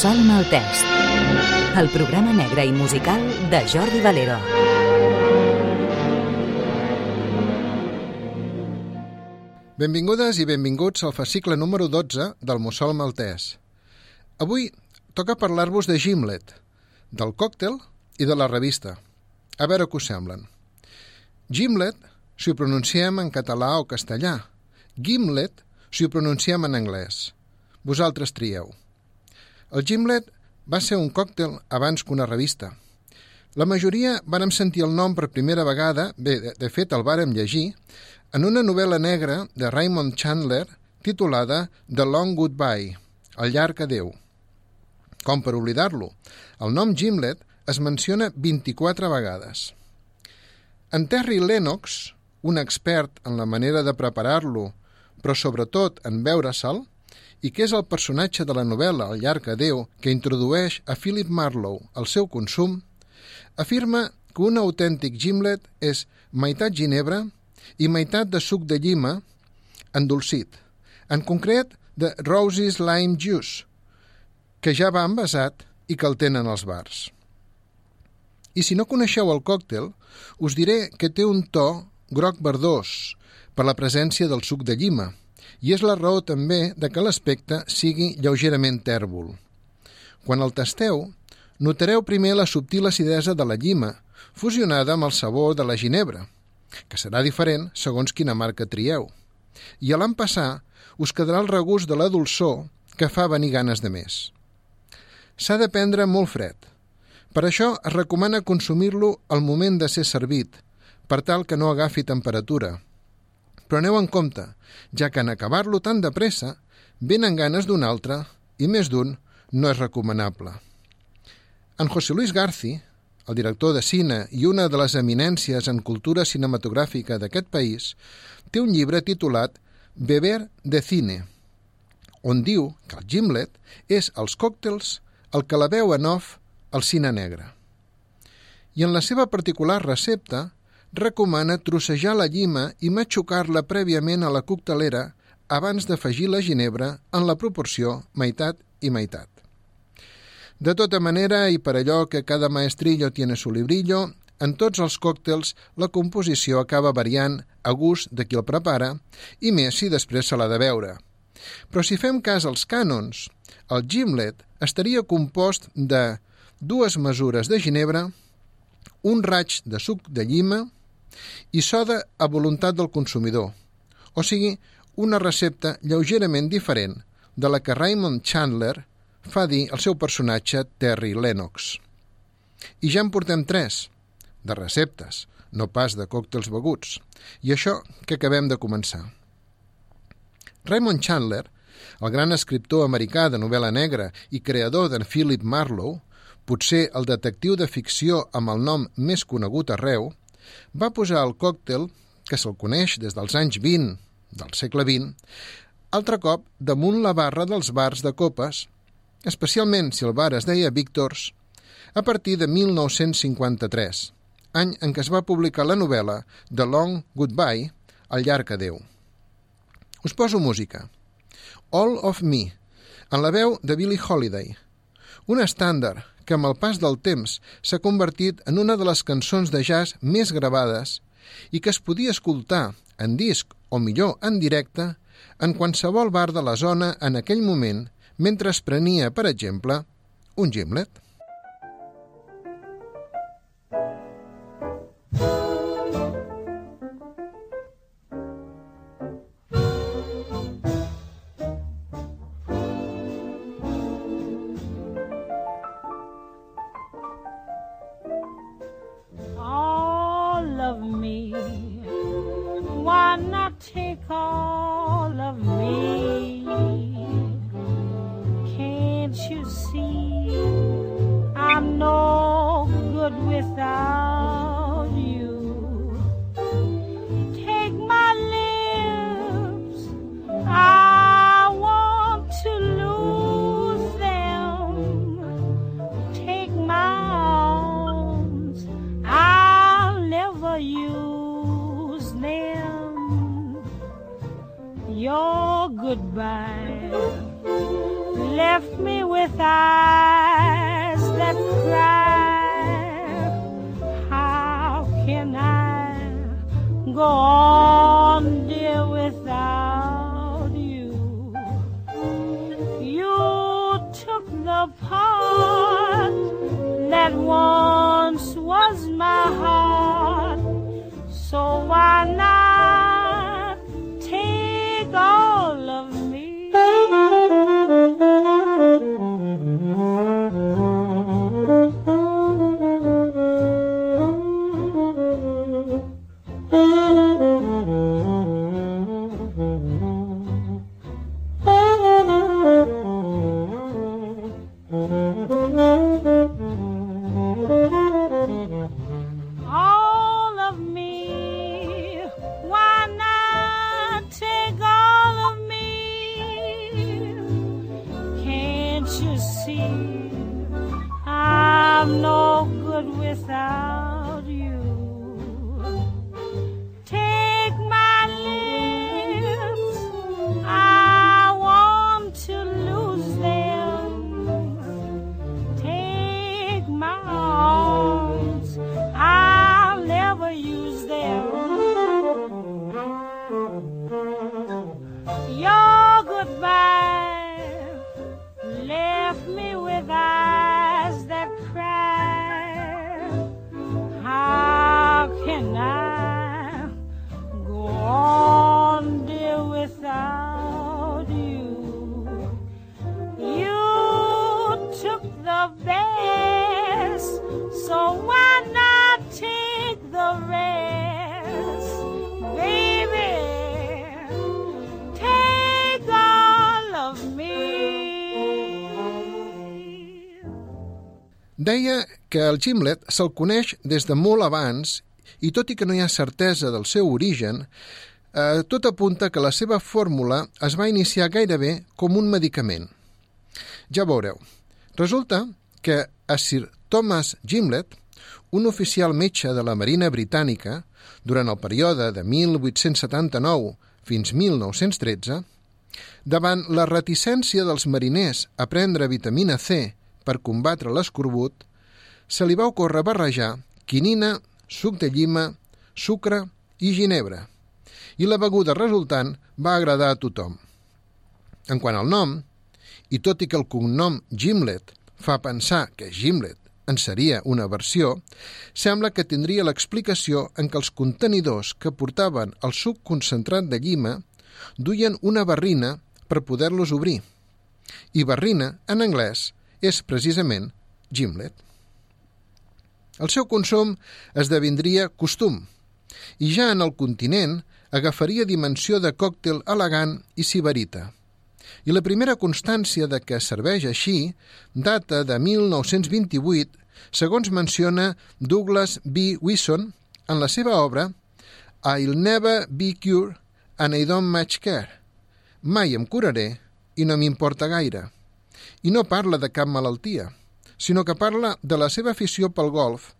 Mussol Maltès, el programa negre i musical de Jordi Valero. Benvingudes i benvinguts al fascicle número 12 del Mussol Maltès. Avui toca parlar-vos de Gimlet, del còctel i de la revista. A veure què us semblen. Gimlet, si ho pronunciem en català o castellà. Gimlet, si ho pronunciem en anglès. Vosaltres trieu. El Gimlet va ser un còctel abans que una revista. La majoria vàrem sentir el nom per primera vegada, bé, de, de fet el vàrem llegir, en una novel·la negra de Raymond Chandler titulada The Long Goodbye, El llarg adeu. Com per oblidar-lo, el nom Gimlet es menciona 24 vegades. En Terry Lennox, un expert en la manera de preparar-lo, però sobretot en veure-se'l, i que és el personatge de la novel·la El llarg adeu que introdueix a Philip Marlowe al seu consum, afirma que un autèntic gimlet és meitat ginebra i meitat de suc de llima endolcit, en concret de Roses Lime Juice, que ja va envasat i que el tenen als bars. I si no coneixeu el còctel, us diré que té un to groc verdós per la presència del suc de llima i és la raó també de que l'aspecte sigui lleugerament tèrbol. Quan el tasteu, notareu primer la subtil acidesa de la llima, fusionada amb el sabor de la ginebra, que serà diferent segons quina marca trieu. I a l'empassar us quedarà el regust de la dolçor que fa venir ganes de més. S'ha de prendre molt fred. Per això es recomana consumir-lo al moment de ser servit, per tal que no agafi temperatura. Però aneu en compte, ja que en acabar-lo tan de pressa, venen ganes d'un altre i més d'un no és recomanable. En José Luis Garci, el director de cine i una de les eminències en cultura cinematogràfica d'aquest país, té un llibre titulat Beber de cine, on diu que el gimlet és els còctels el que la veu en off al cine negre. I en la seva particular recepta recomana trossejar la llima i matxucar-la prèviament a la coctelera abans d'afegir la ginebra en la proporció meitat i meitat. De tota manera, i per allò que cada maestrillo tiene su librillo, en tots els còctels la composició acaba variant a gust de qui el prepara i més si després se l'ha de veure. Però si fem cas als cànons, el gimlet estaria compost de dues mesures de ginebra, un raig de suc de llima i soda a voluntat del consumidor, o sigui, una recepta lleugerament diferent de la que Raymond Chandler fa dir al seu personatge Terry Lennox. I ja en portem tres, de receptes, no pas de còctels beguts, i això que acabem de començar. Raymond Chandler, el gran escriptor americà de novel·la negra i creador d'en Philip Marlowe, potser el detectiu de ficció amb el nom més conegut arreu, va posar el còctel, que se'l coneix des dels anys 20 del segle XX, altre cop damunt la barra dels bars de copes, especialment si el bar es deia Víctors, a partir de 1953, any en què es va publicar la novel·la The Long Goodbye, El llarg adeu. Us poso música. All of Me, en la veu de Billie Holiday, un estàndard que amb el pas del temps s'ha convertit en una de les cançons de jazz més gravades i que es podia escoltar en disc o millor en directe en qualsevol bar de la zona en aquell moment mentre es prenia, per exemple, un gimlet. all que el gimlet se'l coneix des de molt abans i tot i que no hi ha certesa del seu origen, eh, tot apunta que la seva fórmula es va iniciar gairebé com un medicament. Ja veureu. Resulta que a Sir Thomas Gimlet, un oficial metge de la Marina Britànica, durant el període de 1879 fins 1913, davant la reticència dels mariners a prendre vitamina C per combatre l'escorbut, se li va ocórrer barrejar quinina, suc de llima, sucre i ginebra, i la beguda resultant va agradar a tothom. En quant al nom, i tot i que el cognom Gimlet fa pensar que Gimlet en seria una versió, sembla que tindria l'explicació en què els contenidors que portaven el suc concentrat de llima duien una barrina per poder-los obrir. I barrina, en anglès, és precisament gimlet. El seu consum esdevindria costum i ja en el continent agafaria dimensió de còctel elegant i sibarita. I la primera constància de que serveix així data de 1928, segons menciona Douglas B. Wilson en la seva obra I'll never be cured and I don't much care. Mai em curaré i no m'importa gaire. I no parla de cap malaltia, sinó que parla de la seva afició pel golf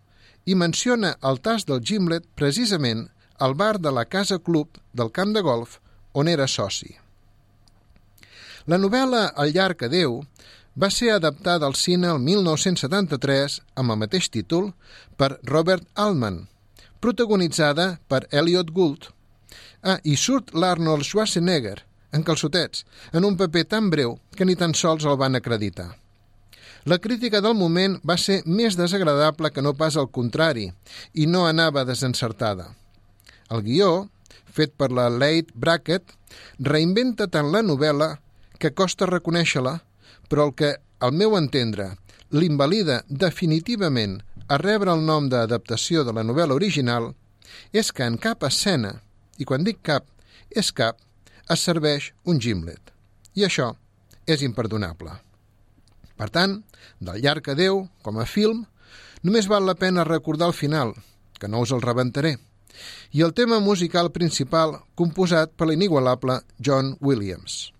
i menciona el tas del gimlet precisament al bar de la Casa Club del camp de golf on era soci. La novel·la El llarg adeu va ser adaptada al cine el 1973 amb el mateix títol per Robert Altman, protagonitzada per Elliot Gould. Ah, i surt l'Arnold Schwarzenegger, en calçotets, en un paper tan breu que ni tan sols el van acreditar. La crítica del moment va ser més desagradable que no pas al contrari, i no anava desencertada. El guió, fet per la Late Brackett, reinventa tant la novel·la que costa reconèixer-la, però el que, al meu entendre, l'invalida definitivament a rebre el nom d'adaptació de la novel·la original és que en cap escena, i quan dic cap, és cap, es serveix un gimlet. I això és imperdonable. Per tant, del llarg adeu, com a film, només val la pena recordar el final, que no us el rebentaré, i el tema musical principal composat per l'inigualable John Williams.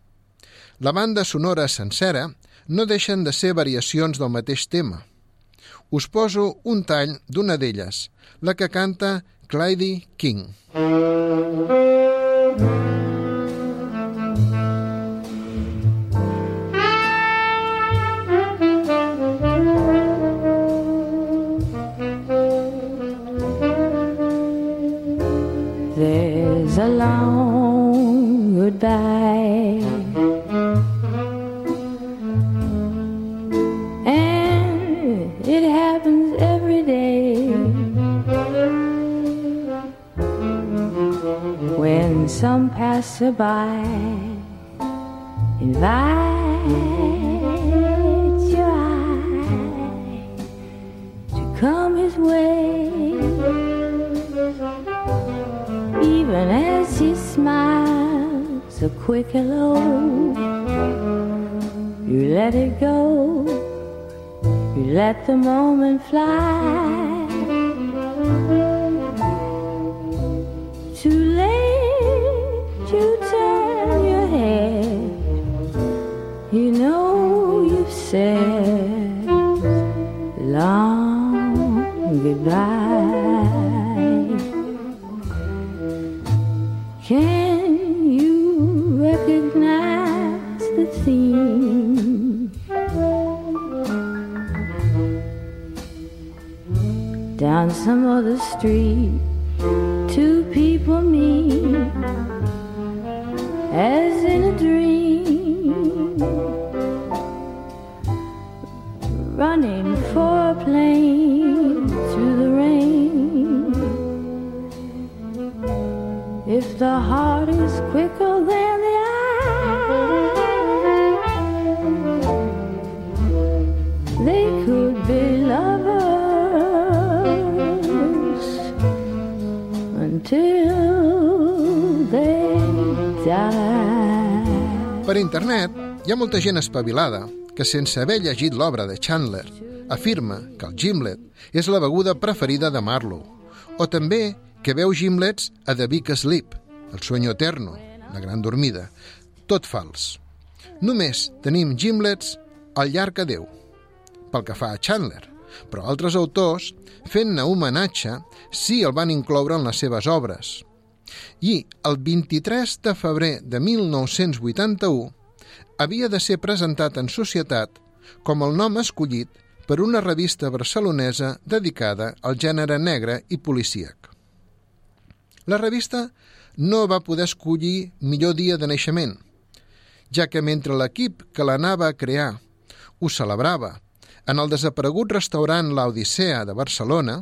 La banda sonora sencera no deixen de ser variacions del mateix tema. Us poso un tall d'una d'elles, la que canta Clyde King. There You know you've said long goodbye. Can you recognize the theme? Down some other street, two people meet as in a dream, the heart is quicker than the eye, they could be lovers until they die. Per internet hi ha molta gent espavilada que, sense haver llegit l'obra de Chandler, afirma que el gimlet és la beguda preferida de Marlowe, o també que veu gimlets a The Big Sleep, el sueño eterno, la gran dormida. Tot fals. Només tenim gimlets al llarg a Déu, pel que fa a Chandler, però altres autors, fent-ne homenatge, sí el van incloure en les seves obres. I el 23 de febrer de 1981 havia de ser presentat en societat com el nom escollit per una revista barcelonesa dedicada al gènere negre i policíac. La revista no va poder escollir millor dia de naixement, ja que mentre l'equip que l'anava a crear ho celebrava en el desaparegut restaurant La Odissea de Barcelona,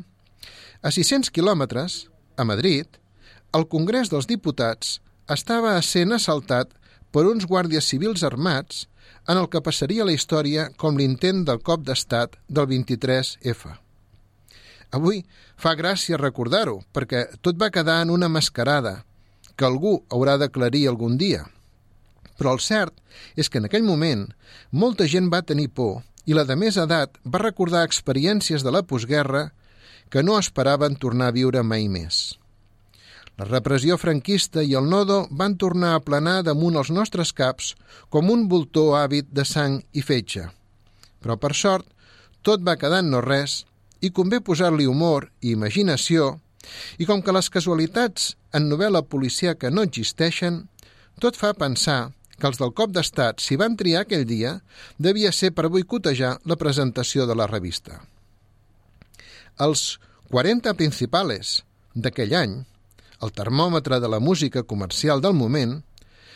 a 600 quilòmetres, a Madrid, el Congrés dels Diputats estava sent assaltat per uns guàrdies civils armats en el que passaria la història com l'intent del cop d'estat del 23F. Avui fa gràcia recordar-ho, perquè tot va quedar en una mascarada que algú haurà d'aclarir algun dia. Però el cert és que en aquell moment molta gent va tenir por i la de més edat va recordar experiències de la postguerra que no esperaven tornar a viure mai més. La repressió franquista i el nodo van tornar a planar damunt els nostres caps com un voltor hàbit de sang i fetge. Però, per sort, tot va quedar en no res i convé posar-li humor i imaginació i com que les casualitats en novel·la policíaca no existeixen, tot fa pensar que els del cop d'estat, si van triar aquell dia, devia ser per boicotejar la presentació de la revista. Els 40 principales d'aquell any, el termòmetre de la música comercial del moment,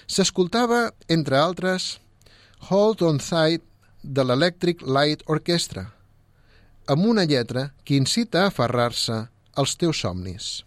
s'escoltava, entre altres, Hold on Sight de l'Electric Light Orchestra, amb una lletra que incita a aferrar-se als teus somnis.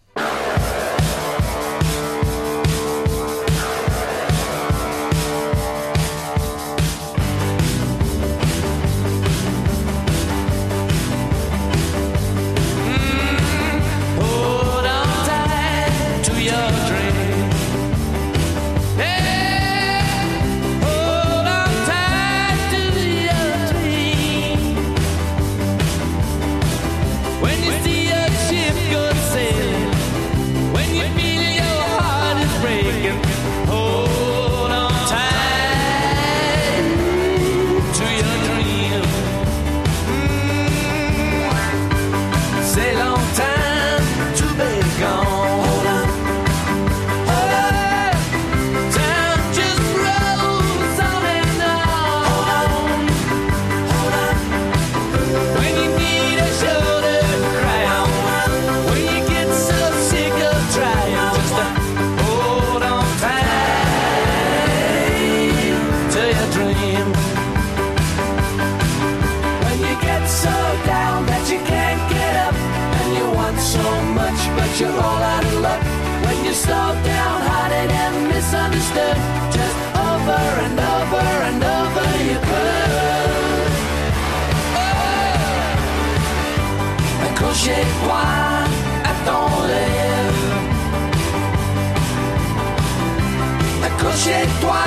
Accrochez-toi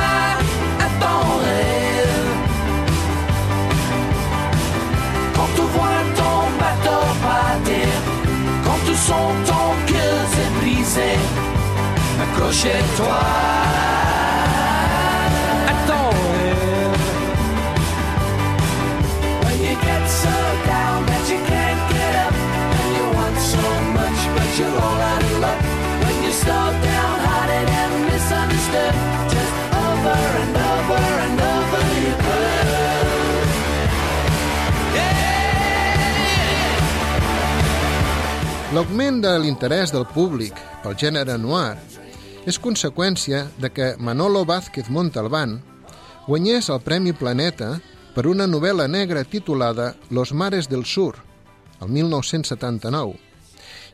à ton rêve. Quand tu vois ton bateau partir, quand tu sens ton cœur se briser, accrochez-toi L'augment de l'interès del públic pel gènere noir és conseqüència de que Manolo Vázquez Montalbán guanyés el Premi Planeta per una novel·la negra titulada Los mares del sur, el 1979,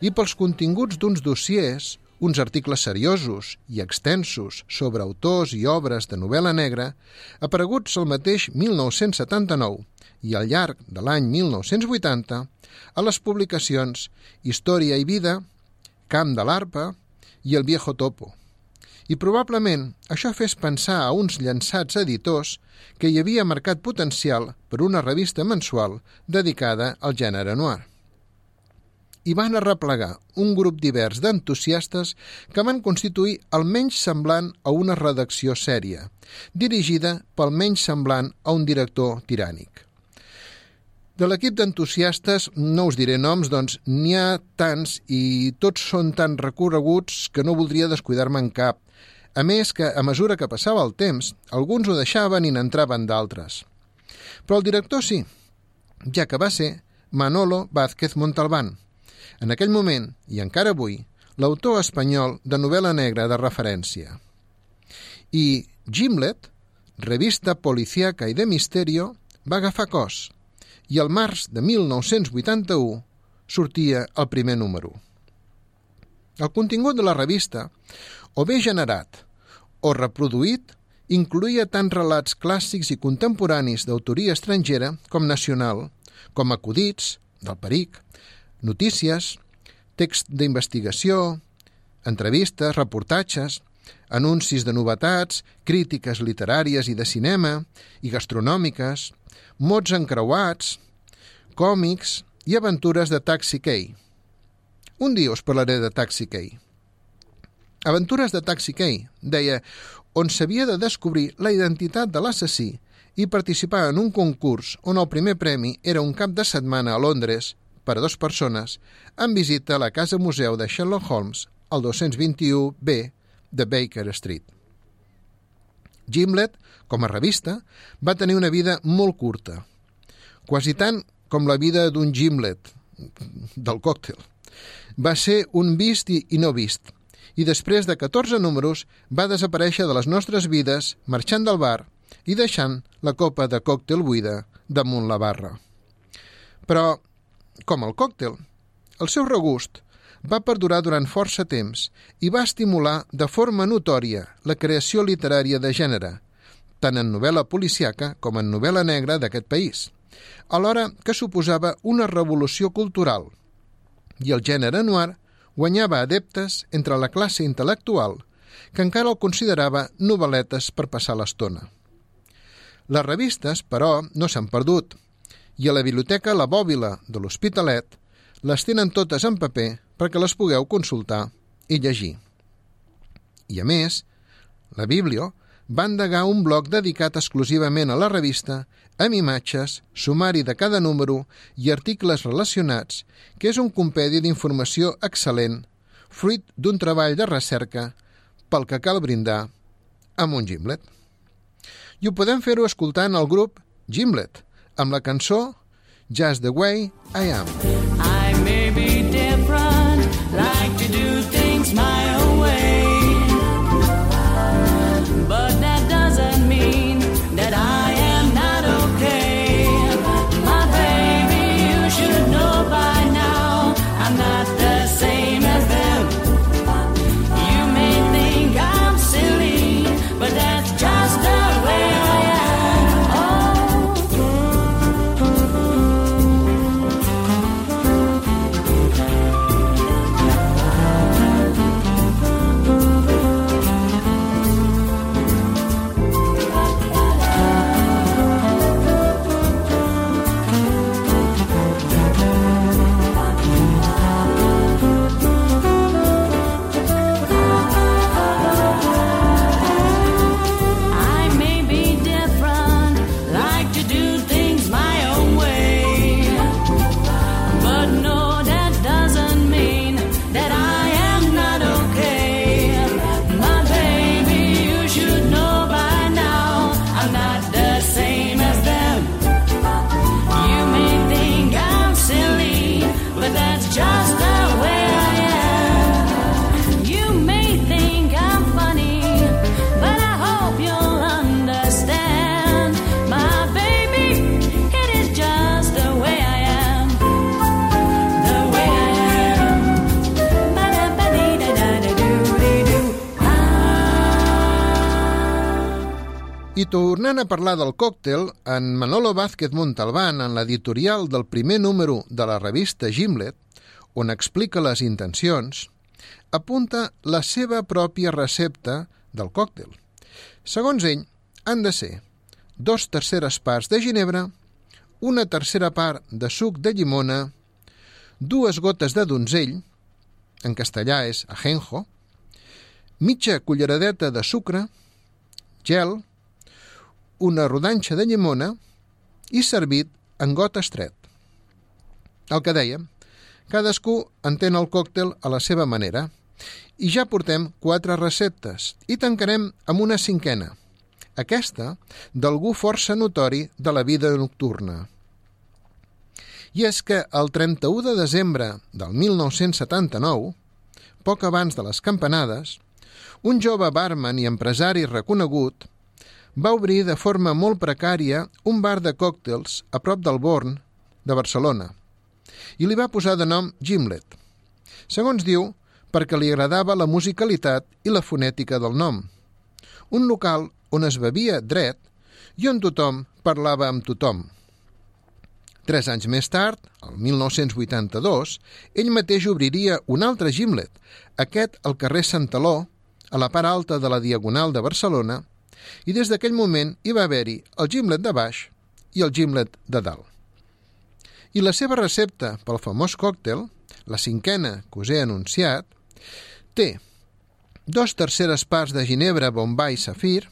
i pels continguts d'uns dossiers, uns articles seriosos i extensos sobre autors i obres de novel·la negra apareguts el mateix 1979 i al llarg de l'any 1980 a les publicacions Història i vida, Camp de l'Arpa i El Viejo Topo. I probablement això fes pensar a uns llançats editors que hi havia mercat potencial per una revista mensual dedicada al gènere noir. I van arreplegar un grup divers d'entusiastes que van constituir el menys semblant a una redacció sèria, dirigida pel menys semblant a un director tirànic. De l'equip d'entusiastes no us diré noms, doncs n'hi ha tants i tots són tan recorreguts que no voldria descuidar-me en cap. A més que, a mesura que passava el temps, alguns ho deixaven i n'entraven d'altres. Però el director sí, ja que va ser Manolo Vázquez Montalbán, en aquell moment, i encara avui, l'autor espanyol de novel·la negra de referència. I Gimlet, revista policíaca i de misterio, va agafar cos, i el març de 1981 sortia el primer número. El contingut de la revista, o bé generat o reproduït, incluïa tant relats clàssics i contemporanis d'autoria estrangera com nacional, com acudits, del peric, notícies, text d'investigació, entrevistes, reportatges, anuncis de novetats, crítiques literàries i de cinema i gastronòmiques, mots encreuats, còmics i aventures de Taxi Key. Un dia us parlaré de Taxi Key. Aventures de Taxi Key, deia, on s'havia de descobrir la identitat de l'assassí i participar en un concurs on el primer premi era un cap de setmana a Londres per a dues persones en visita a la casa museu de Sherlock Holmes al 221B de Baker Street. Gimlet, com a revista, va tenir una vida molt curta, quasi tant com la vida d'un Gimlet, del còctel. Va ser un vist i, no vist, i després de 14 números va desaparèixer de les nostres vides marxant del bar i deixant la copa de còctel buida damunt la barra. Però, com el còctel, el seu regust va perdurar durant força temps i va estimular de forma notòria la creació literària de gènere, tant en novel·la policiaca com en novel·la negra d'aquest país, alhora que suposava una revolució cultural. I el gènere noir guanyava adeptes entre la classe intel·lectual que encara el considerava novel·letes per passar l'estona. Les revistes, però, no s'han perdut, i a la biblioteca La Bòbila de l'Hospitalet les tenen totes en paper perquè les pugueu consultar i llegir. I a més, la Biblio va endegar un bloc dedicat exclusivament a la revista, amb imatges, sumari de cada número i articles relacionats, que és un compedi d'informació excel·lent, fruit d'un treball de recerca pel que cal brindar amb un Gimlet. I ho podem fer-ho escoltant el grup Gimlet, amb la cançó Just the Way I Am. I may Tornant a parlar del còctel, en Manolo Vázquez Montalbán, en l'editorial del primer número de la revista Gimlet, on explica les intencions, apunta la seva pròpia recepta del còctel. Segons ell, han de ser dos terceres parts de ginebra, una tercera part de suc de llimona, dues gotes de donzell, en castellà és ajenjo, mitja culleradeta de sucre, gel, una rodanxa de llimona i servit en got estret. El que dèiem, cadascú entén el còctel a la seva manera i ja portem quatre receptes i tancarem amb una cinquena, aquesta d'algú força notori de la vida nocturna. I és que el 31 de desembre del 1979, poc abans de les campanades, un jove barman i empresari reconegut va obrir de forma molt precària un bar de còctels a prop del Born de Barcelona i li va posar de nom Gimlet. Segons diu, perquè li agradava la musicalitat i la fonètica del nom. Un local on es bevia dret i on tothom parlava amb tothom. Tres anys més tard, el 1982, ell mateix obriria un altre Gimlet, aquest al carrer Santaló, a la part alta de la Diagonal de Barcelona, i des d'aquell moment hi va haver-hi el gimlet de baix i el gimlet de dalt. I la seva recepta pel famós còctel, la cinquena que us he anunciat, té dos terceres parts de ginebra, bombà i safir,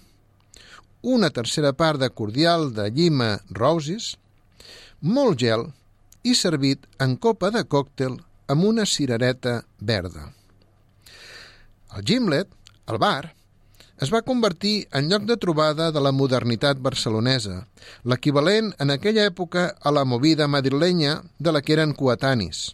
una tercera part de cordial de llima roses, molt gel i servit en copa de còctel amb una cirereta verda. El gimlet, el bar, es va convertir en lloc de trobada de la modernitat barcelonesa, l'equivalent en aquella època a la movida madrilenya de la que eren coetanis.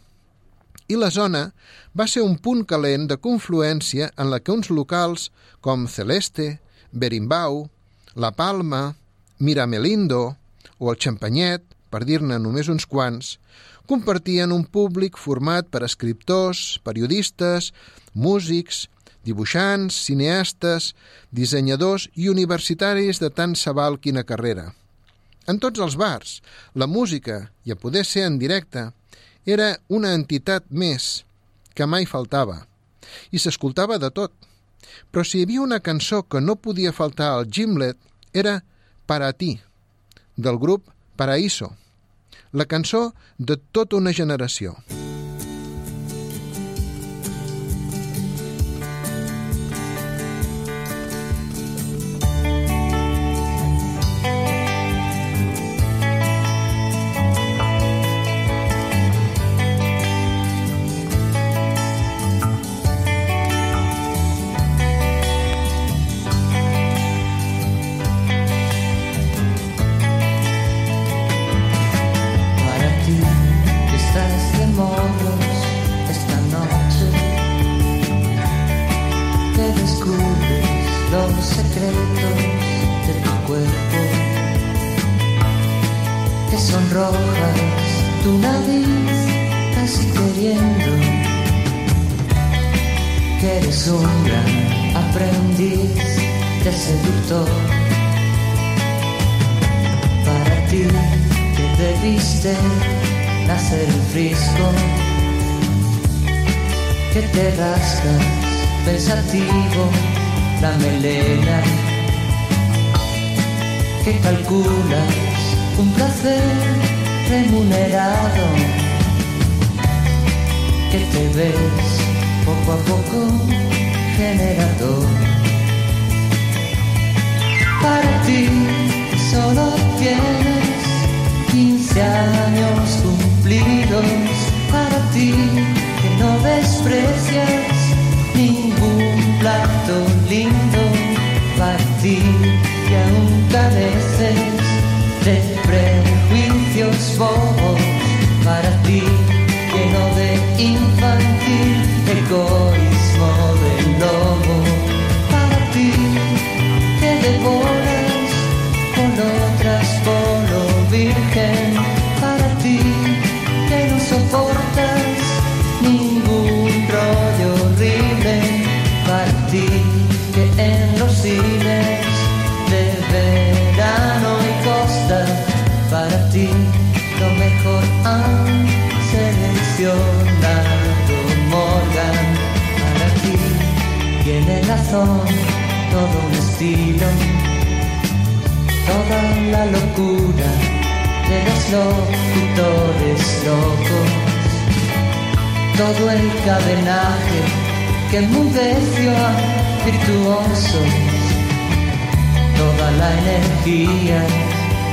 I la zona va ser un punt calent de confluència en la que uns locals com Celeste, Berimbau, La Palma, Miramelindo o el Champanyet, per dir-ne només uns quants, compartien un públic format per escriptors, periodistes, músics, dibuixants, cineastes, dissenyadors i universitaris de tant se val quina carrera. En tots els bars, la música, i a poder ser en directe, era una entitat més que mai faltava, i s'escoltava de tot. Però si hi havia una cançó que no podia faltar al Gimlet, era Para ti, del grup Paraíso, la cançó de tota una generació. Para de seductor para ti que debiste nacer el frisco, que te rascas pensativo la melena, que calculas un placer remunerado, que te ves poco a poco generador para ti solo tienes 15 años cumplidos para ti que no desprecias ningún plato lindo para ti que aún careces de prejuicios bobos para ti lleno de infantil egoísmo del lobo lo mejor han seleccionado Morgan para ti. Tiene razón, todo un estilo, toda la locura de los locutores locos, todo el cadenaje que enmudeció a virtuosos, toda la energía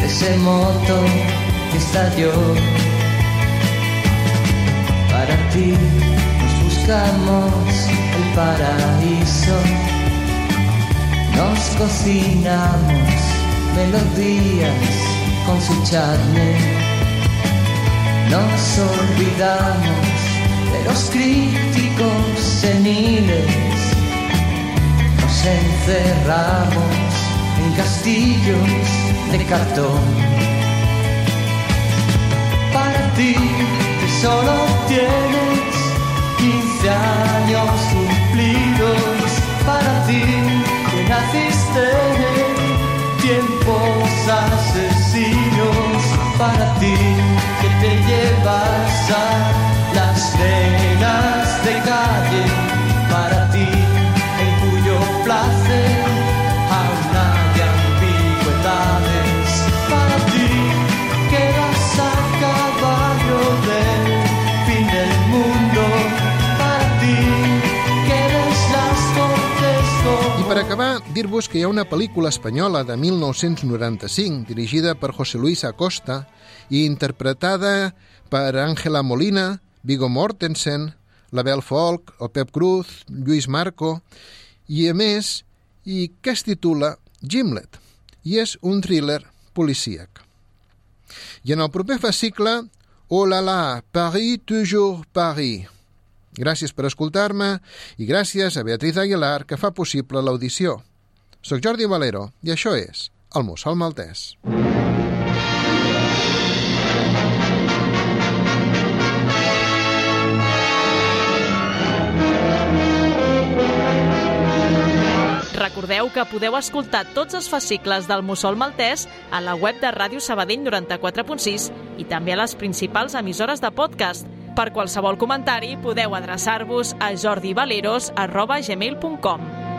de ese motor para ti nos buscamos el paraíso, nos cocinamos melodías con su charne, nos olvidamos de los críticos seniles, nos encerramos en castillos de cartón. Ti que solo tienes 15 años cumplidos, para ti que naciste en tiempos asesinos, para ti que te llevas a las nenas de calle, para ti acabar, dir-vos que hi ha una pel·lícula espanyola de 1995 dirigida per José Luis Acosta i interpretada per Ángela Molina, Viggo Mortensen, l'Abel Folk, el Pep Cruz, Lluís Marco i, a més, i que es titula Gimlet i és un thriller policíac. I en el proper fascicle, Oh la la, Paris, toujours Paris. Gràcies per escoltar-me i gràcies a Beatriz Aguilar que fa possible l'audició. Soc Jordi Valero i això és El Mussol Maltès. Recordeu que podeu escoltar tots els fascicles del Mussol Maltès a la web de Ràdio Sabadell 94.6 i també a les principals emissores de podcast. Per qualsevol comentari podeu adreçar-vos a jordivaleros.gmail.com